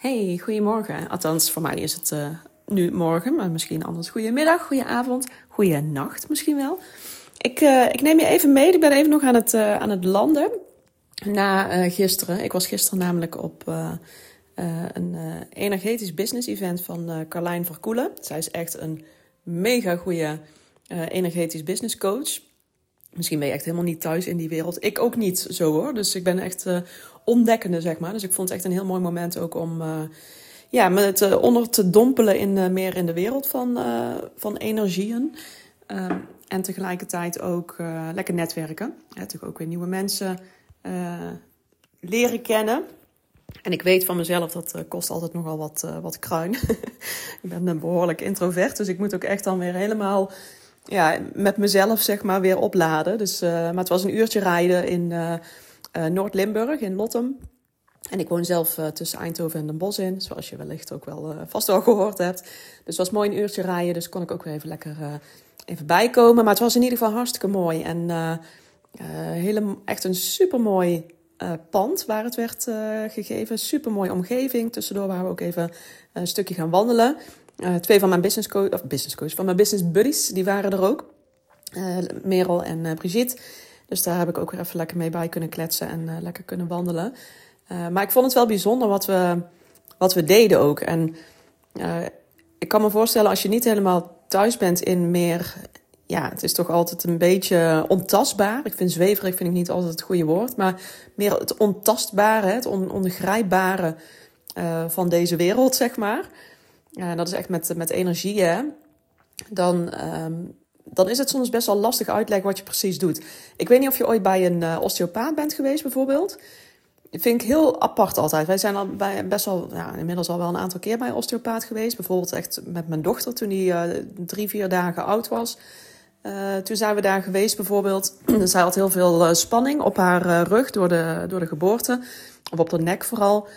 Hey, goedemorgen. Althans, voor mij is het uh, nu morgen, maar misschien anders goedemiddag, goedenavond, nacht misschien wel. Ik, uh, ik neem je even mee. Ik ben even nog aan het, uh, aan het landen na gisteren. Ik was gisteren namelijk op een energetisch business event van Carlijn Verkoelen. Zij is echt een mega goede energetisch business coach. Misschien ben je echt helemaal niet thuis in die wereld. Ik ook niet zo hoor. Dus ik ben echt ontdekkende, zeg maar. Dus ik vond het echt een heel mooi moment ook om uh, ja, me te, onder te dompelen in, uh, meer in de wereld van, van energieën. Ehm, en tegelijkertijd ook lekker netwerken. Ja, natuurlijk ook weer nieuwe mensen leren kennen. En ik weet van mezelf, dat kost altijd nogal wat, wat kruin. ik ben een behoorlijk introvert, dus ik moet ook echt dan weer helemaal ja, met mezelf zeg maar weer opladen. Dus, maar het was een uurtje rijden in uh, Noord-Limburg, in Lottem. En ik woon zelf tussen Eindhoven en Den Bosch in, zoals je wellicht ook wel vast wel gehoord hebt. Dus het was mooi een uurtje rijden, dus kon ik ook weer even lekker even bijkomen. Maar het was in ieder geval hartstikke mooi. En hele, echt een supermooi pand waar het werd gegeven. Supermooie omgeving. Tussendoor waren we ook even een stukje gaan wandelen. Twee van mijn business coach, of business coach, van mijn business buddies, die waren er ook. Merel en Brigitte. Dus daar heb ik ook weer even lekker mee bij kunnen kletsen en lekker kunnen wandelen. maar ik vond het wel bijzonder wat we, wat we deden ook. En ik kan me voorstellen, als je niet helemaal thuis bent in meer. Ja, het is toch altijd een beetje ontastbaar. Ik vind zweverig vind ik niet altijd het goede woord. Maar meer het ontastbare, het on ongrijpbare van deze wereld, zeg maar dat is echt met, met energie, hè, dan, um, dan is het soms best wel lastig uitleggen wat je precies doet. Ik weet niet of je ooit bij een uh, osteopaat bent geweest, bijvoorbeeld. Dat vind ik heel apart altijd. Wij zijn al bij, best wel, ja, inmiddels al wel een aantal keer bij een osteopaat geweest. Bijvoorbeeld echt met mijn dochter toen die uh, drie, vier dagen oud was. Uh, toen zijn we daar geweest bijvoorbeeld. Zij had heel veel spanning op haar rug door de, door de geboorte. Of op de nek vooral.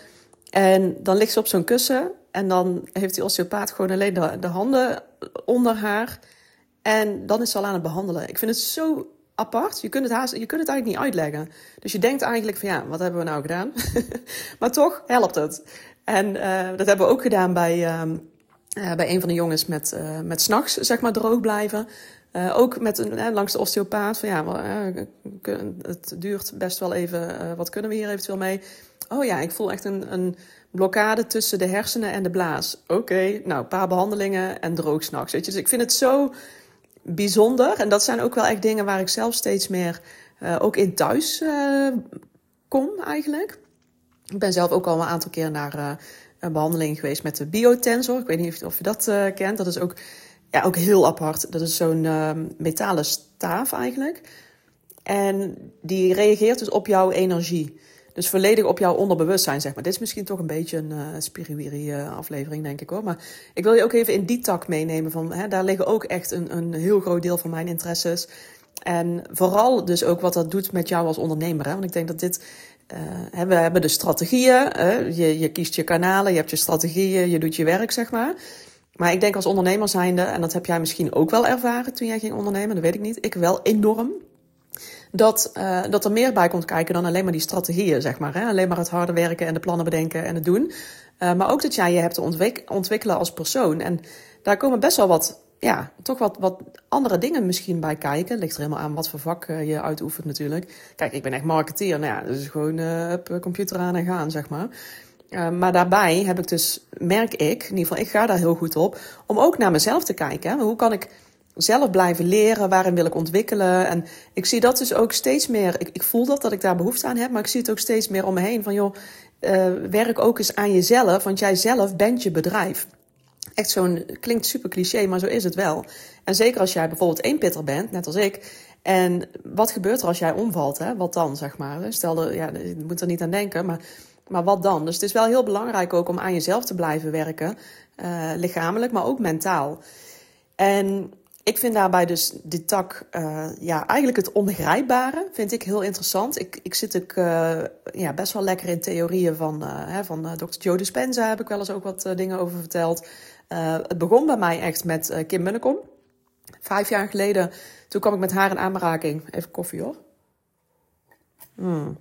En dan ligt ze op zo'n kussen en dan heeft die osteopaat gewoon alleen de, handen onder haar. En dan is ze al aan het behandelen. Ik vind het zo apart. Je kunt het, haast, je kunt het eigenlijk niet uitleggen. Dus je denkt eigenlijk van ja, wat hebben we nou gedaan? maar toch helpt het. En uh, dat hebben we ook gedaan bij, uh, uh, bij een van de jongens met, uh, met s'nachts zeg maar droog blijven. ook met een, langs de osteopaat. Van ja, het duurt best wel even. wat kunnen we hier eventueel mee? Oh ja, ik voel echt een, een blokkade tussen de hersenen en de blaas. Oké, nou, een paar behandelingen en droog s'nachts. Dus ik vind het zo bijzonder. En dat zijn ook wel echt dingen waar ik zelf steeds meer uh, ook in thuis uh, kom eigenlijk. Ik ben zelf ook al een aantal keer naar uh, een behandeling geweest met de biotensor. Ik weet niet of je dat kent. Dat is ook, ja, ook heel apart. Dat is zo'n metalen staaf eigenlijk. En die reageert dus op jouw energie. Dus volledig op jouw onderbewustzijn, zeg maar. Dit is misschien toch een beetje een uh, spiriwiri uh, aflevering, denk ik hoor. Maar ik wil je ook even in die tak meenemen. Van, hè, daar liggen ook echt een, een heel groot deel van mijn interesses. En vooral dus ook wat dat doet met jou als ondernemer. Hè? Want ik denk dat dit... Uh, we hebben de strategieën. je, je kiest je kanalen, je hebt je strategieën, je doet je werk, zeg maar. Maar ik denk als ondernemer zijnde, en dat heb jij misschien ook wel ervaren toen jij ging ondernemen, dat weet ik niet. Ik wel enorm dat, uh, dat er meer bij komt kijken dan alleen maar die strategieën, zeg maar. Hè? Alleen maar het harde werken en de plannen bedenken en het doen. Uh, maar ook dat jij je hebt te ontwik ontwikkelen als persoon. En daar komen best wel wat, ja, toch wat, wat andere dingen misschien bij kijken. Ligt er helemaal aan wat voor vak uh, je uitoefent natuurlijk. Kijk, ik ben echt marketeer. Nou ja, dus gewoon op computer aan en gaan, zeg maar. Maar daarbij heb ik dus, merk ik, in ieder geval, ik ga daar heel goed op, om ook naar mezelf te kijken. Hoe kan ik zelf blijven leren, waarin wil ik ontwikkelen. En ik zie dat dus ook steeds meer. Ik, ik voel dat, dat ik daar behoefte aan heb, maar ik zie het ook steeds meer om me heen. Van joh, uh, werk ook eens aan jezelf, want jij zelf bent je bedrijf. Echt zo'n, klinkt super cliché, maar zo is het wel. En zeker als jij bijvoorbeeld één pitter bent, net als ik. En wat gebeurt er als jij omvalt? Hè? Wat dan, zeg maar? Stel, ja, je moet er niet aan denken, maar, maar wat dan? Dus het is wel heel belangrijk ook om aan jezelf te blijven werken. Uh, lichamelijk, maar ook mentaal. En ik vind daarbij dus die tak, uh, ja, eigenlijk het ongrijpbare vind ik heel interessant. Ik, ik zit ook uh, ja, best wel lekker in theorieën van, uh, hè, van Dr. Joe Dispenza, heb ik wel eens ook wat dingen over verteld. het begon bij mij echt met Kim Munnekom. Vijf jaar geleden, toen kwam ik met haar in aanraking. Even koffie hoor. Hmm.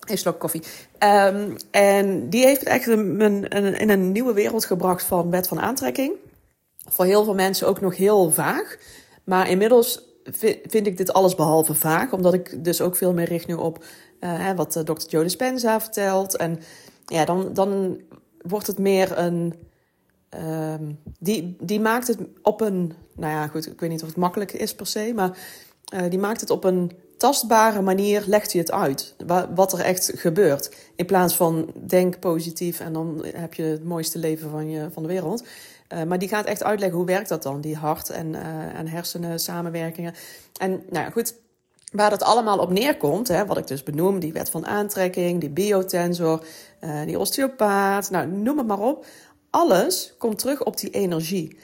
Een koffie. Um, en die heeft echt in een nieuwe wereld gebracht van wet van aantrekking. Voor heel veel mensen ook nog heel vaag. Maar inmiddels vind ik dit alles behalve vaag. Omdat ik dus ook veel meer richt nu op uh, wat Dr. Joe Dispenza vertelt. En ja, dan, dan wordt het meer een. Um, die, die maakt het op een. Nou ja, goed, ik weet niet of het makkelijk is per se. Maar uh, die maakt het op een tastbare manier legt hij het uit. Wat er echt gebeurt. In plaats van denk positief en dan heb je het mooiste leven van, je, van de wereld. Uh, maar die gaat echt uitleggen hoe werkt dat dan, die hart- en, uh, en hersenen samenwerkingen. En nou ja, goed, waar dat allemaal op neerkomt, hè, wat ik dus benoem, die wet van aantrekking, die biotensor, uh, die osteopaat, nou noem het maar op. Alles komt terug op die energie.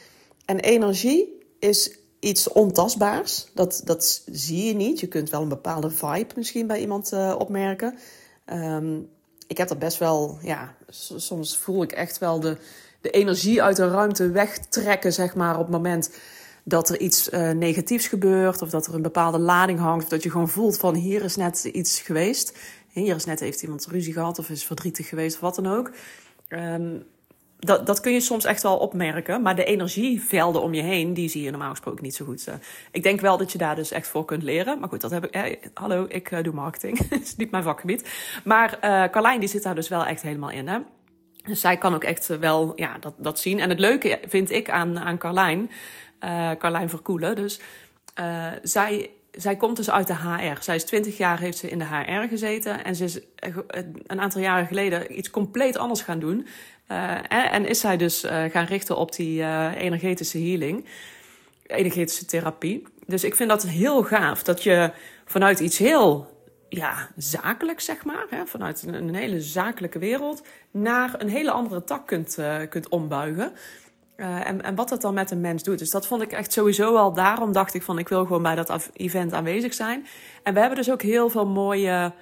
En energie is iets ontastbaars. Dat, dat zie je niet. Je kunt wel een bepaalde vibe misschien bij iemand opmerken. Um, ik heb dat best wel, ja, soms voel ik echt wel de, de energie uit de ruimte wegtrekken, zeg maar, op het moment dat er iets uh, negatiefs gebeurt, of dat er een bepaalde lading hangt, of dat je gewoon voelt van hier is net iets geweest. Hier is net heeft iemand ruzie gehad, of is verdrietig geweest, of wat dan ook. Um, dat, dat kun je soms echt wel opmerken. Maar de energievelden om je heen, die zie je normaal gesproken niet zo goed. Ik denk wel dat je daar dus echt voor kunt leren. Maar goed, dat heb ik. Eh, hallo, ik doe marketing. dat is niet mijn vakgebied. Maar uh, Carlijn, die zit daar dus wel echt helemaal in. Hè? Dus zij kan ook echt wel ja, dat, dat zien. En het leuke vind ik aan, aan Carlijn, uh, Carlijn Verkoelen. Dus uh, zij zij komt dus uit de HR. Zij is 20 jaar heeft ze in de HR gezeten. En ze is een aantal jaren geleden iets compleet anders gaan doen. Uh, en is zij dus gaan richten op die energetische healing, energetische therapie. Dus ik vind dat heel gaaf dat je vanuit iets heel ja, zakelijk, zeg maar, hè, vanuit een, een, hele zakelijke wereld, naar een hele andere tak kunt, kunt ombuigen. en, en wat dat dan met een mens doet. Dus dat vond ik echt sowieso al. Daarom dacht ik van ik wil gewoon bij dat event aanwezig zijn. En we hebben dus ook heel veel mooie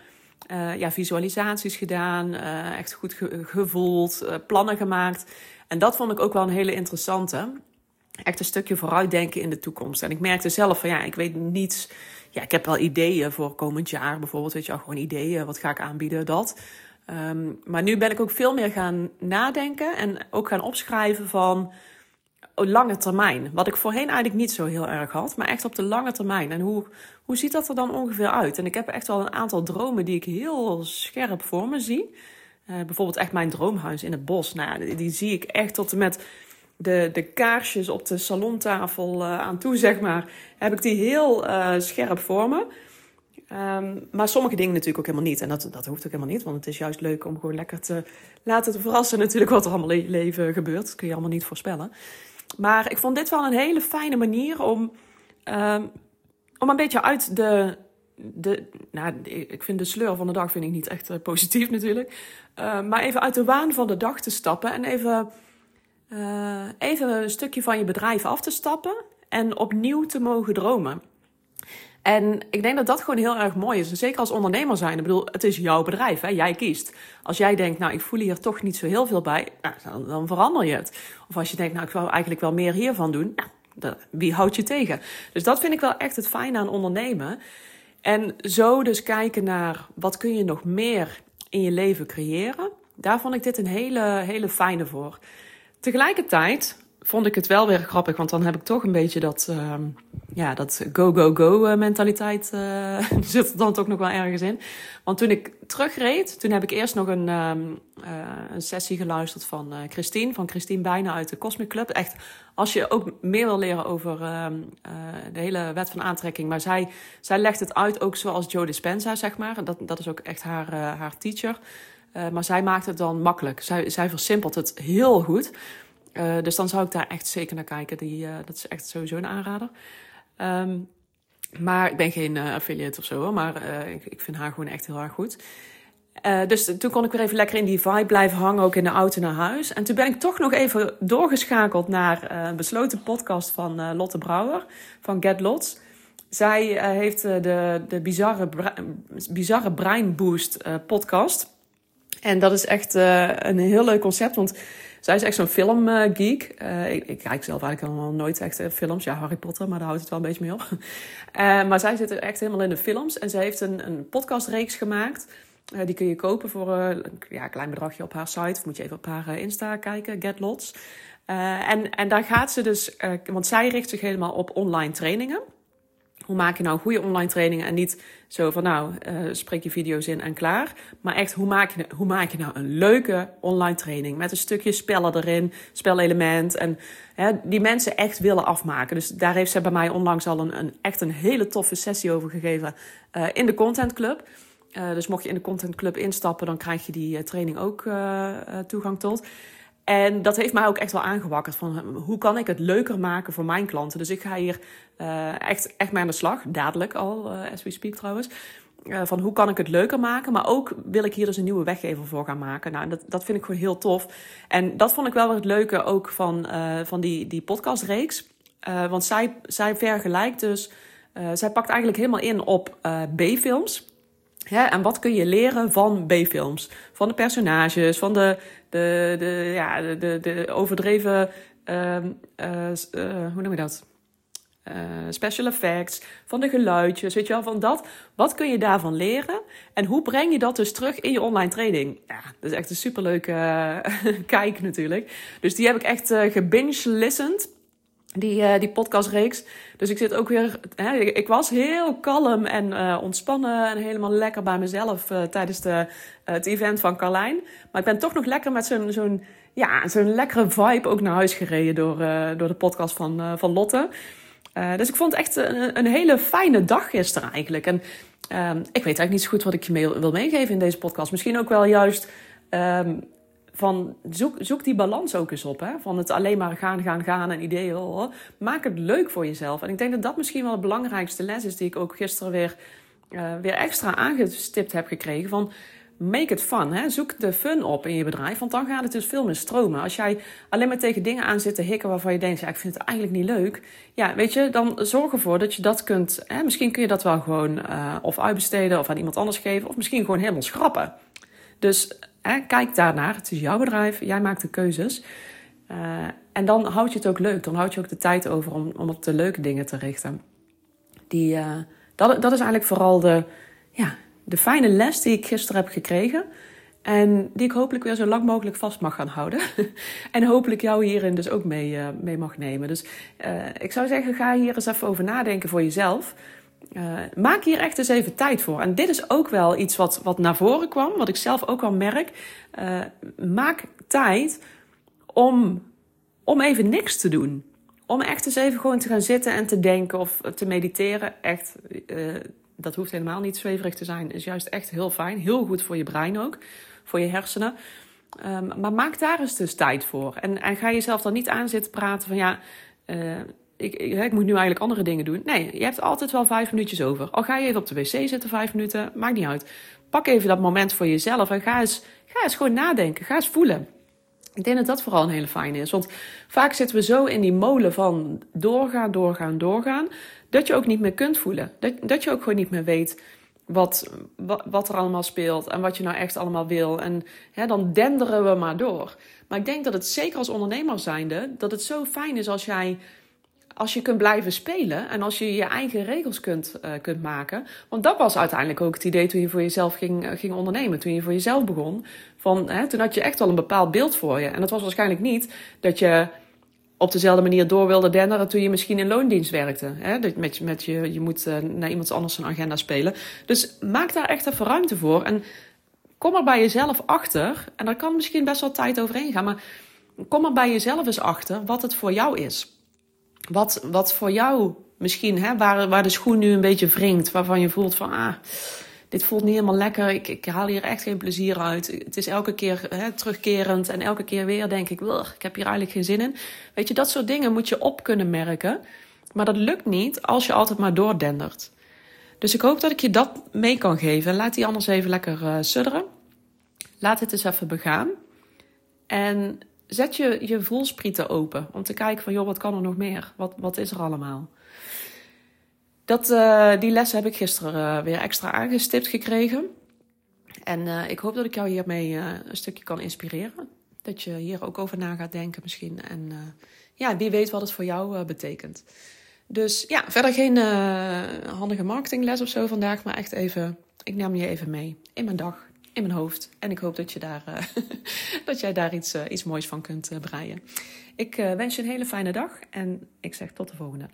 uh, ja, visualisaties gedaan, echt goed ge gevoeld, plannen gemaakt. En dat vond ik ook wel een hele interessante. Echt een stukje vooruitdenken in de toekomst. En ik merkte zelf van ja, ik weet niets. Ja, ik heb wel ideeën voor komend jaar bijvoorbeeld. Weet je wel, gewoon ideeën. Wat ga ik aanbieden? Dat. Um, maar nu ben ik ook veel meer gaan nadenken en ook gaan opschrijven van lange termijn. Wat ik voorheen eigenlijk niet zo heel erg had, maar echt op de lange termijn. En hoe, hoe ziet dat er dan ongeveer uit? En ik heb echt wel een aantal dromen die ik heel scherp voor me zie. Uh, bijvoorbeeld echt mijn droomhuis in het bos. Nou, die, zie ik echt tot en met de, de kaarsjes op de salontafel uh, aan toe, zeg maar. Heb ik die heel uh, scherp voor me. Um, maar sommige dingen natuurlijk ook helemaal niet. En dat, dat hoeft ook helemaal niet, want het is juist leuk om gewoon lekker te laten te verrassen natuurlijk wat er allemaal in je leven gebeurt. Dat kun je allemaal niet voorspellen. Maar ik vond dit wel een hele fijne manier om, um, om een beetje uit de, de. Nou, ik vind de sleur van de dag vind ik niet echt uh, positief natuurlijk. Uh, maar even uit de waan van de dag te stappen en even, uh, even een stukje van je bedrijf af te stappen en opnieuw te mogen dromen. En ik denk dat dat gewoon heel erg mooi is. zeker als ondernemer zijn. Ik bedoel, het is jouw bedrijf. Hè? Jij kiest. Als jij denkt, nou, ik voel hier toch niet zo heel veel bij. Nou, dan, verander je het. Of als je denkt, nou, ik zou eigenlijk wel meer hiervan doen. Nou, wie houdt je tegen? Dus dat vind ik wel echt het fijne aan ondernemen. En zo dus kijken naar wat kun je nog meer in je leven creëren. Daar vond ik dit een hele, hele fijne voor. Tegelijkertijd vond ik het wel weer grappig, want dan heb ik toch een beetje dat, uh, ja, dat go, go, go eh, mentaliteit uh, zit er dan toch nog wel ergens in. Want toen ik terugreed, toen heb ik eerst nog een, um, uh, een sessie geluisterd van Christine, van Christine Bijna uit de Cosmic Club. Echt, als je ook meer wil leren over uh, de hele wet van aantrekking, maar zij, zij legt het uit ook zoals Joe Dispenza, zeg maar. Dat, dat is ook echt haar, haar teacher. Maar zij maakt het dan makkelijk. Zij, zij versimpelt het heel goed. Uh, dus dan zou ik daar echt zeker naar kijken. Die, uh, dat is echt sowieso een aanrader. Um, maar ik ben geen affiliate of zo, hoor, maar ik, ik, vind haar gewoon echt heel erg goed. dus toen kon ik weer even lekker in die vibe blijven hangen, ook in de auto naar huis. En toen ben ik toch nog even doorgeschakeld naar een besloten podcast van Lotte Brouwer van Get Lots. Zij heeft de, de bizarre, bizarre Brain Boost podcast. En dat is echt een heel leuk concept, want zij is echt zo'n filmgeek. Uh, ik, ik, kijk zelf eigenlijk helemaal nooit echt uh, films. Ja, Harry Potter, maar daar houdt het wel een beetje mee op. Maar zij zit er echt helemaal in de films. En zij heeft een, een podcastreeks gemaakt. die kun je kopen voor een ja, klein bedragje op haar site. Of moet je even op haar Insta kijken, Get Lots. en, en daar gaat ze dus, want zij richt zich helemaal op online trainingen hoe maak je nou goede online trainingen en niet zo van nou, uh, spreek je video's in en klaar. Maar echt, hoe maak, je, hoe maak je nou een leuke online training met een stukje spellen erin, spelelement en hè, die mensen echt willen afmaken. Dus daar heeft ze bij mij onlangs al een, een echt een hele toffe sessie over gegeven uh, in de Content Club. Uh, dus mocht je in de Content Club instappen, dan krijg je die training ook toegang tot. En dat heeft mij ook echt wel aangewakkerd van hoe kan ik het leuker maken voor mijn klanten. Dus ik ga hier uh, echt, echt mee aan de slag, dadelijk al, uh, as we speak trouwens. Uh, van hoe kan ik het leuker maken, maar ook wil ik hier dus een nieuwe weggever voor gaan maken. Nou, dat, dat vind ik gewoon heel tof. En dat vond ik wel het leuke ook van, van die, die podcastreeks. want zij, zij vergelijkt dus, zij pakt eigenlijk helemaal in op B-films. Ja, en wat kun je leren van B-films? Van de personages, van de, de, de, ja, de, de, overdreven, uh, uh, hoe noem je dat? Uh, special effects, van de geluidjes, weet je wel, van dat. Wat kun je daarvan leren? En hoe breng je dat dus terug in je online training? Ja, dat is echt een superleuke kijk natuurlijk. Dus die heb ik echt gebinge-listened die, uh, die podcastreeks. Dus ik zit ook weer. Hè, ik was heel kalm en uh, ontspannen en helemaal lekker bij mezelf uh, tijdens de, het event van Carlijn. Maar ik ben toch nog lekker met zo'n zo'n ja, zo'n lekkere vibe ook naar huis gereden door, door de podcast van, van Lotte. dus ik vond het echt een, een, hele fijne dag gisteren eigenlijk. En ehm, ik weet eigenlijk niet zo goed wat ik je wil meegeven in deze podcast. Misschien ook wel juist. Um, van zoek, zoek die balans ook eens op. Hè? Van het alleen maar gaan, gaan, gaan en ideeën. Oh, maak het leuk voor jezelf. En ik denk dat dat misschien wel de belangrijkste les is die ik ook gisteren weer, uh, weer extra aangestipt heb gekregen. Van make it fun. Hè? Zoek de fun op in je bedrijf, want dan gaat het dus veel meer stromen. Als jij alleen maar tegen dingen aan zit te hikken waarvan je denkt, ja, ik vind het eigenlijk niet leuk. Ja, weet je, dan zorg ervoor dat je dat kunt. Hè? Misschien kun je dat wel gewoon uh, of uitbesteden of aan iemand anders geven, of misschien gewoon helemaal schrappen. Dus kijk daarnaar. Het is jouw bedrijf. Jij maakt de keuzes. Uh, en dan houd je het ook leuk. Dan houd je ook de tijd over om, om op de leuke dingen te richten. Die, uh, dat, dat is eigenlijk vooral de, ja, de fijne les die ik gisteren heb gekregen. En die ik hopelijk weer zo lang mogelijk vast mag gaan houden. en hopelijk jou hierin dus ook mee, uh, mee mag nemen. Dus ik zou zeggen, ga hier eens even over nadenken voor jezelf. Uh, maak hier echt eens even tijd voor. En dit is ook wel iets wat, wat naar voren kwam, wat ik zelf ook al merk. Uh, maak tijd om, om even niks te doen. Om echt eens even gewoon te gaan zitten en te denken of te mediteren. Echt, uh, dat hoeft helemaal niet zweverig te zijn. Is juist echt heel fijn. Heel goed voor je brein ook. Voor je hersenen. Um, maar maak daar eens dus tijd voor. En, en ga jezelf dan niet aan zitten praten van ja ik, ik, ik, moet nu eigenlijk andere dingen doen. Nee, je hebt altijd wel vijf minuutjes over. Al ga je even op de wc zitten, vijf minuten, maakt niet uit. Pak even dat moment voor jezelf en ga eens, ga eens gewoon nadenken. Ga eens voelen. Ik denk dat dat vooral een hele fijne is. Want vaak zitten we zo in die molen van doorgaan, doorgaan, doorgaan. Dat je ook niet meer kunt voelen. Dat, dat je ook gewoon niet meer weet wat, wat, wat, er allemaal speelt en wat je nou echt allemaal wil. En hè, dan denderen we maar door. Maar ik denk dat het zeker als ondernemer zijnde, dat het zo fijn is als jij als je kunt blijven spelen en als je je eigen regels kunt, uh, kunt maken. Want dat was uiteindelijk ook het idee toen je voor jezelf ging, uh, ging ondernemen. Toen je voor jezelf begon. Van, hè, toen had je echt wel een bepaald beeld voor je. En dat was waarschijnlijk niet dat je op dezelfde manier door wilde denderen toen je misschien in loondienst werkte. Hè? Met, met je, je moet uh, naar iemand anders zijn agenda spelen. Dus maak daar echt even ruimte voor. En kom er bij jezelf achter. En daar kan misschien best wel tijd overheen gaan. Maar kom er bij jezelf eens achter wat het voor jou is. Wat, wat voor jou misschien, hè, waar, waar de schoen nu een beetje wringt, waarvan je voelt van, ah, dit voelt niet helemaal lekker, ik, ik haal hier echt geen plezier uit. Het is elke keer hè, terugkerend en elke keer weer denk ik, ik heb hier eigenlijk geen zin in. Weet je, dat soort dingen moet je op kunnen merken. Maar dat lukt niet als je altijd maar doordendert. Dus ik hoop dat ik je dat mee kan geven. Laat die anders even lekker uh, sudderen. Laat het eens even begaan. En zet je, je voelsprieten open om te kijken van, joh, wat kan er nog meer? Wat, wat is er allemaal? Dat, uh, die les heb ik gisteren uh, weer extra aangestipt gekregen. En uh, ik hoop dat ik jou hiermee een stukje kan inspireren. Dat je hier ook over na gaat denken misschien. En ja, wie weet wat het voor jou betekent. Dus ja, verder geen handige marketingles of zo vandaag. Maar echt even, ik neem je even mee in mijn dag. In mijn hoofd. En ik hoop dat, je daar, dat jij daar iets, iets moois van kunt breien. Ik wens je een hele fijne dag en ik zeg tot de volgende.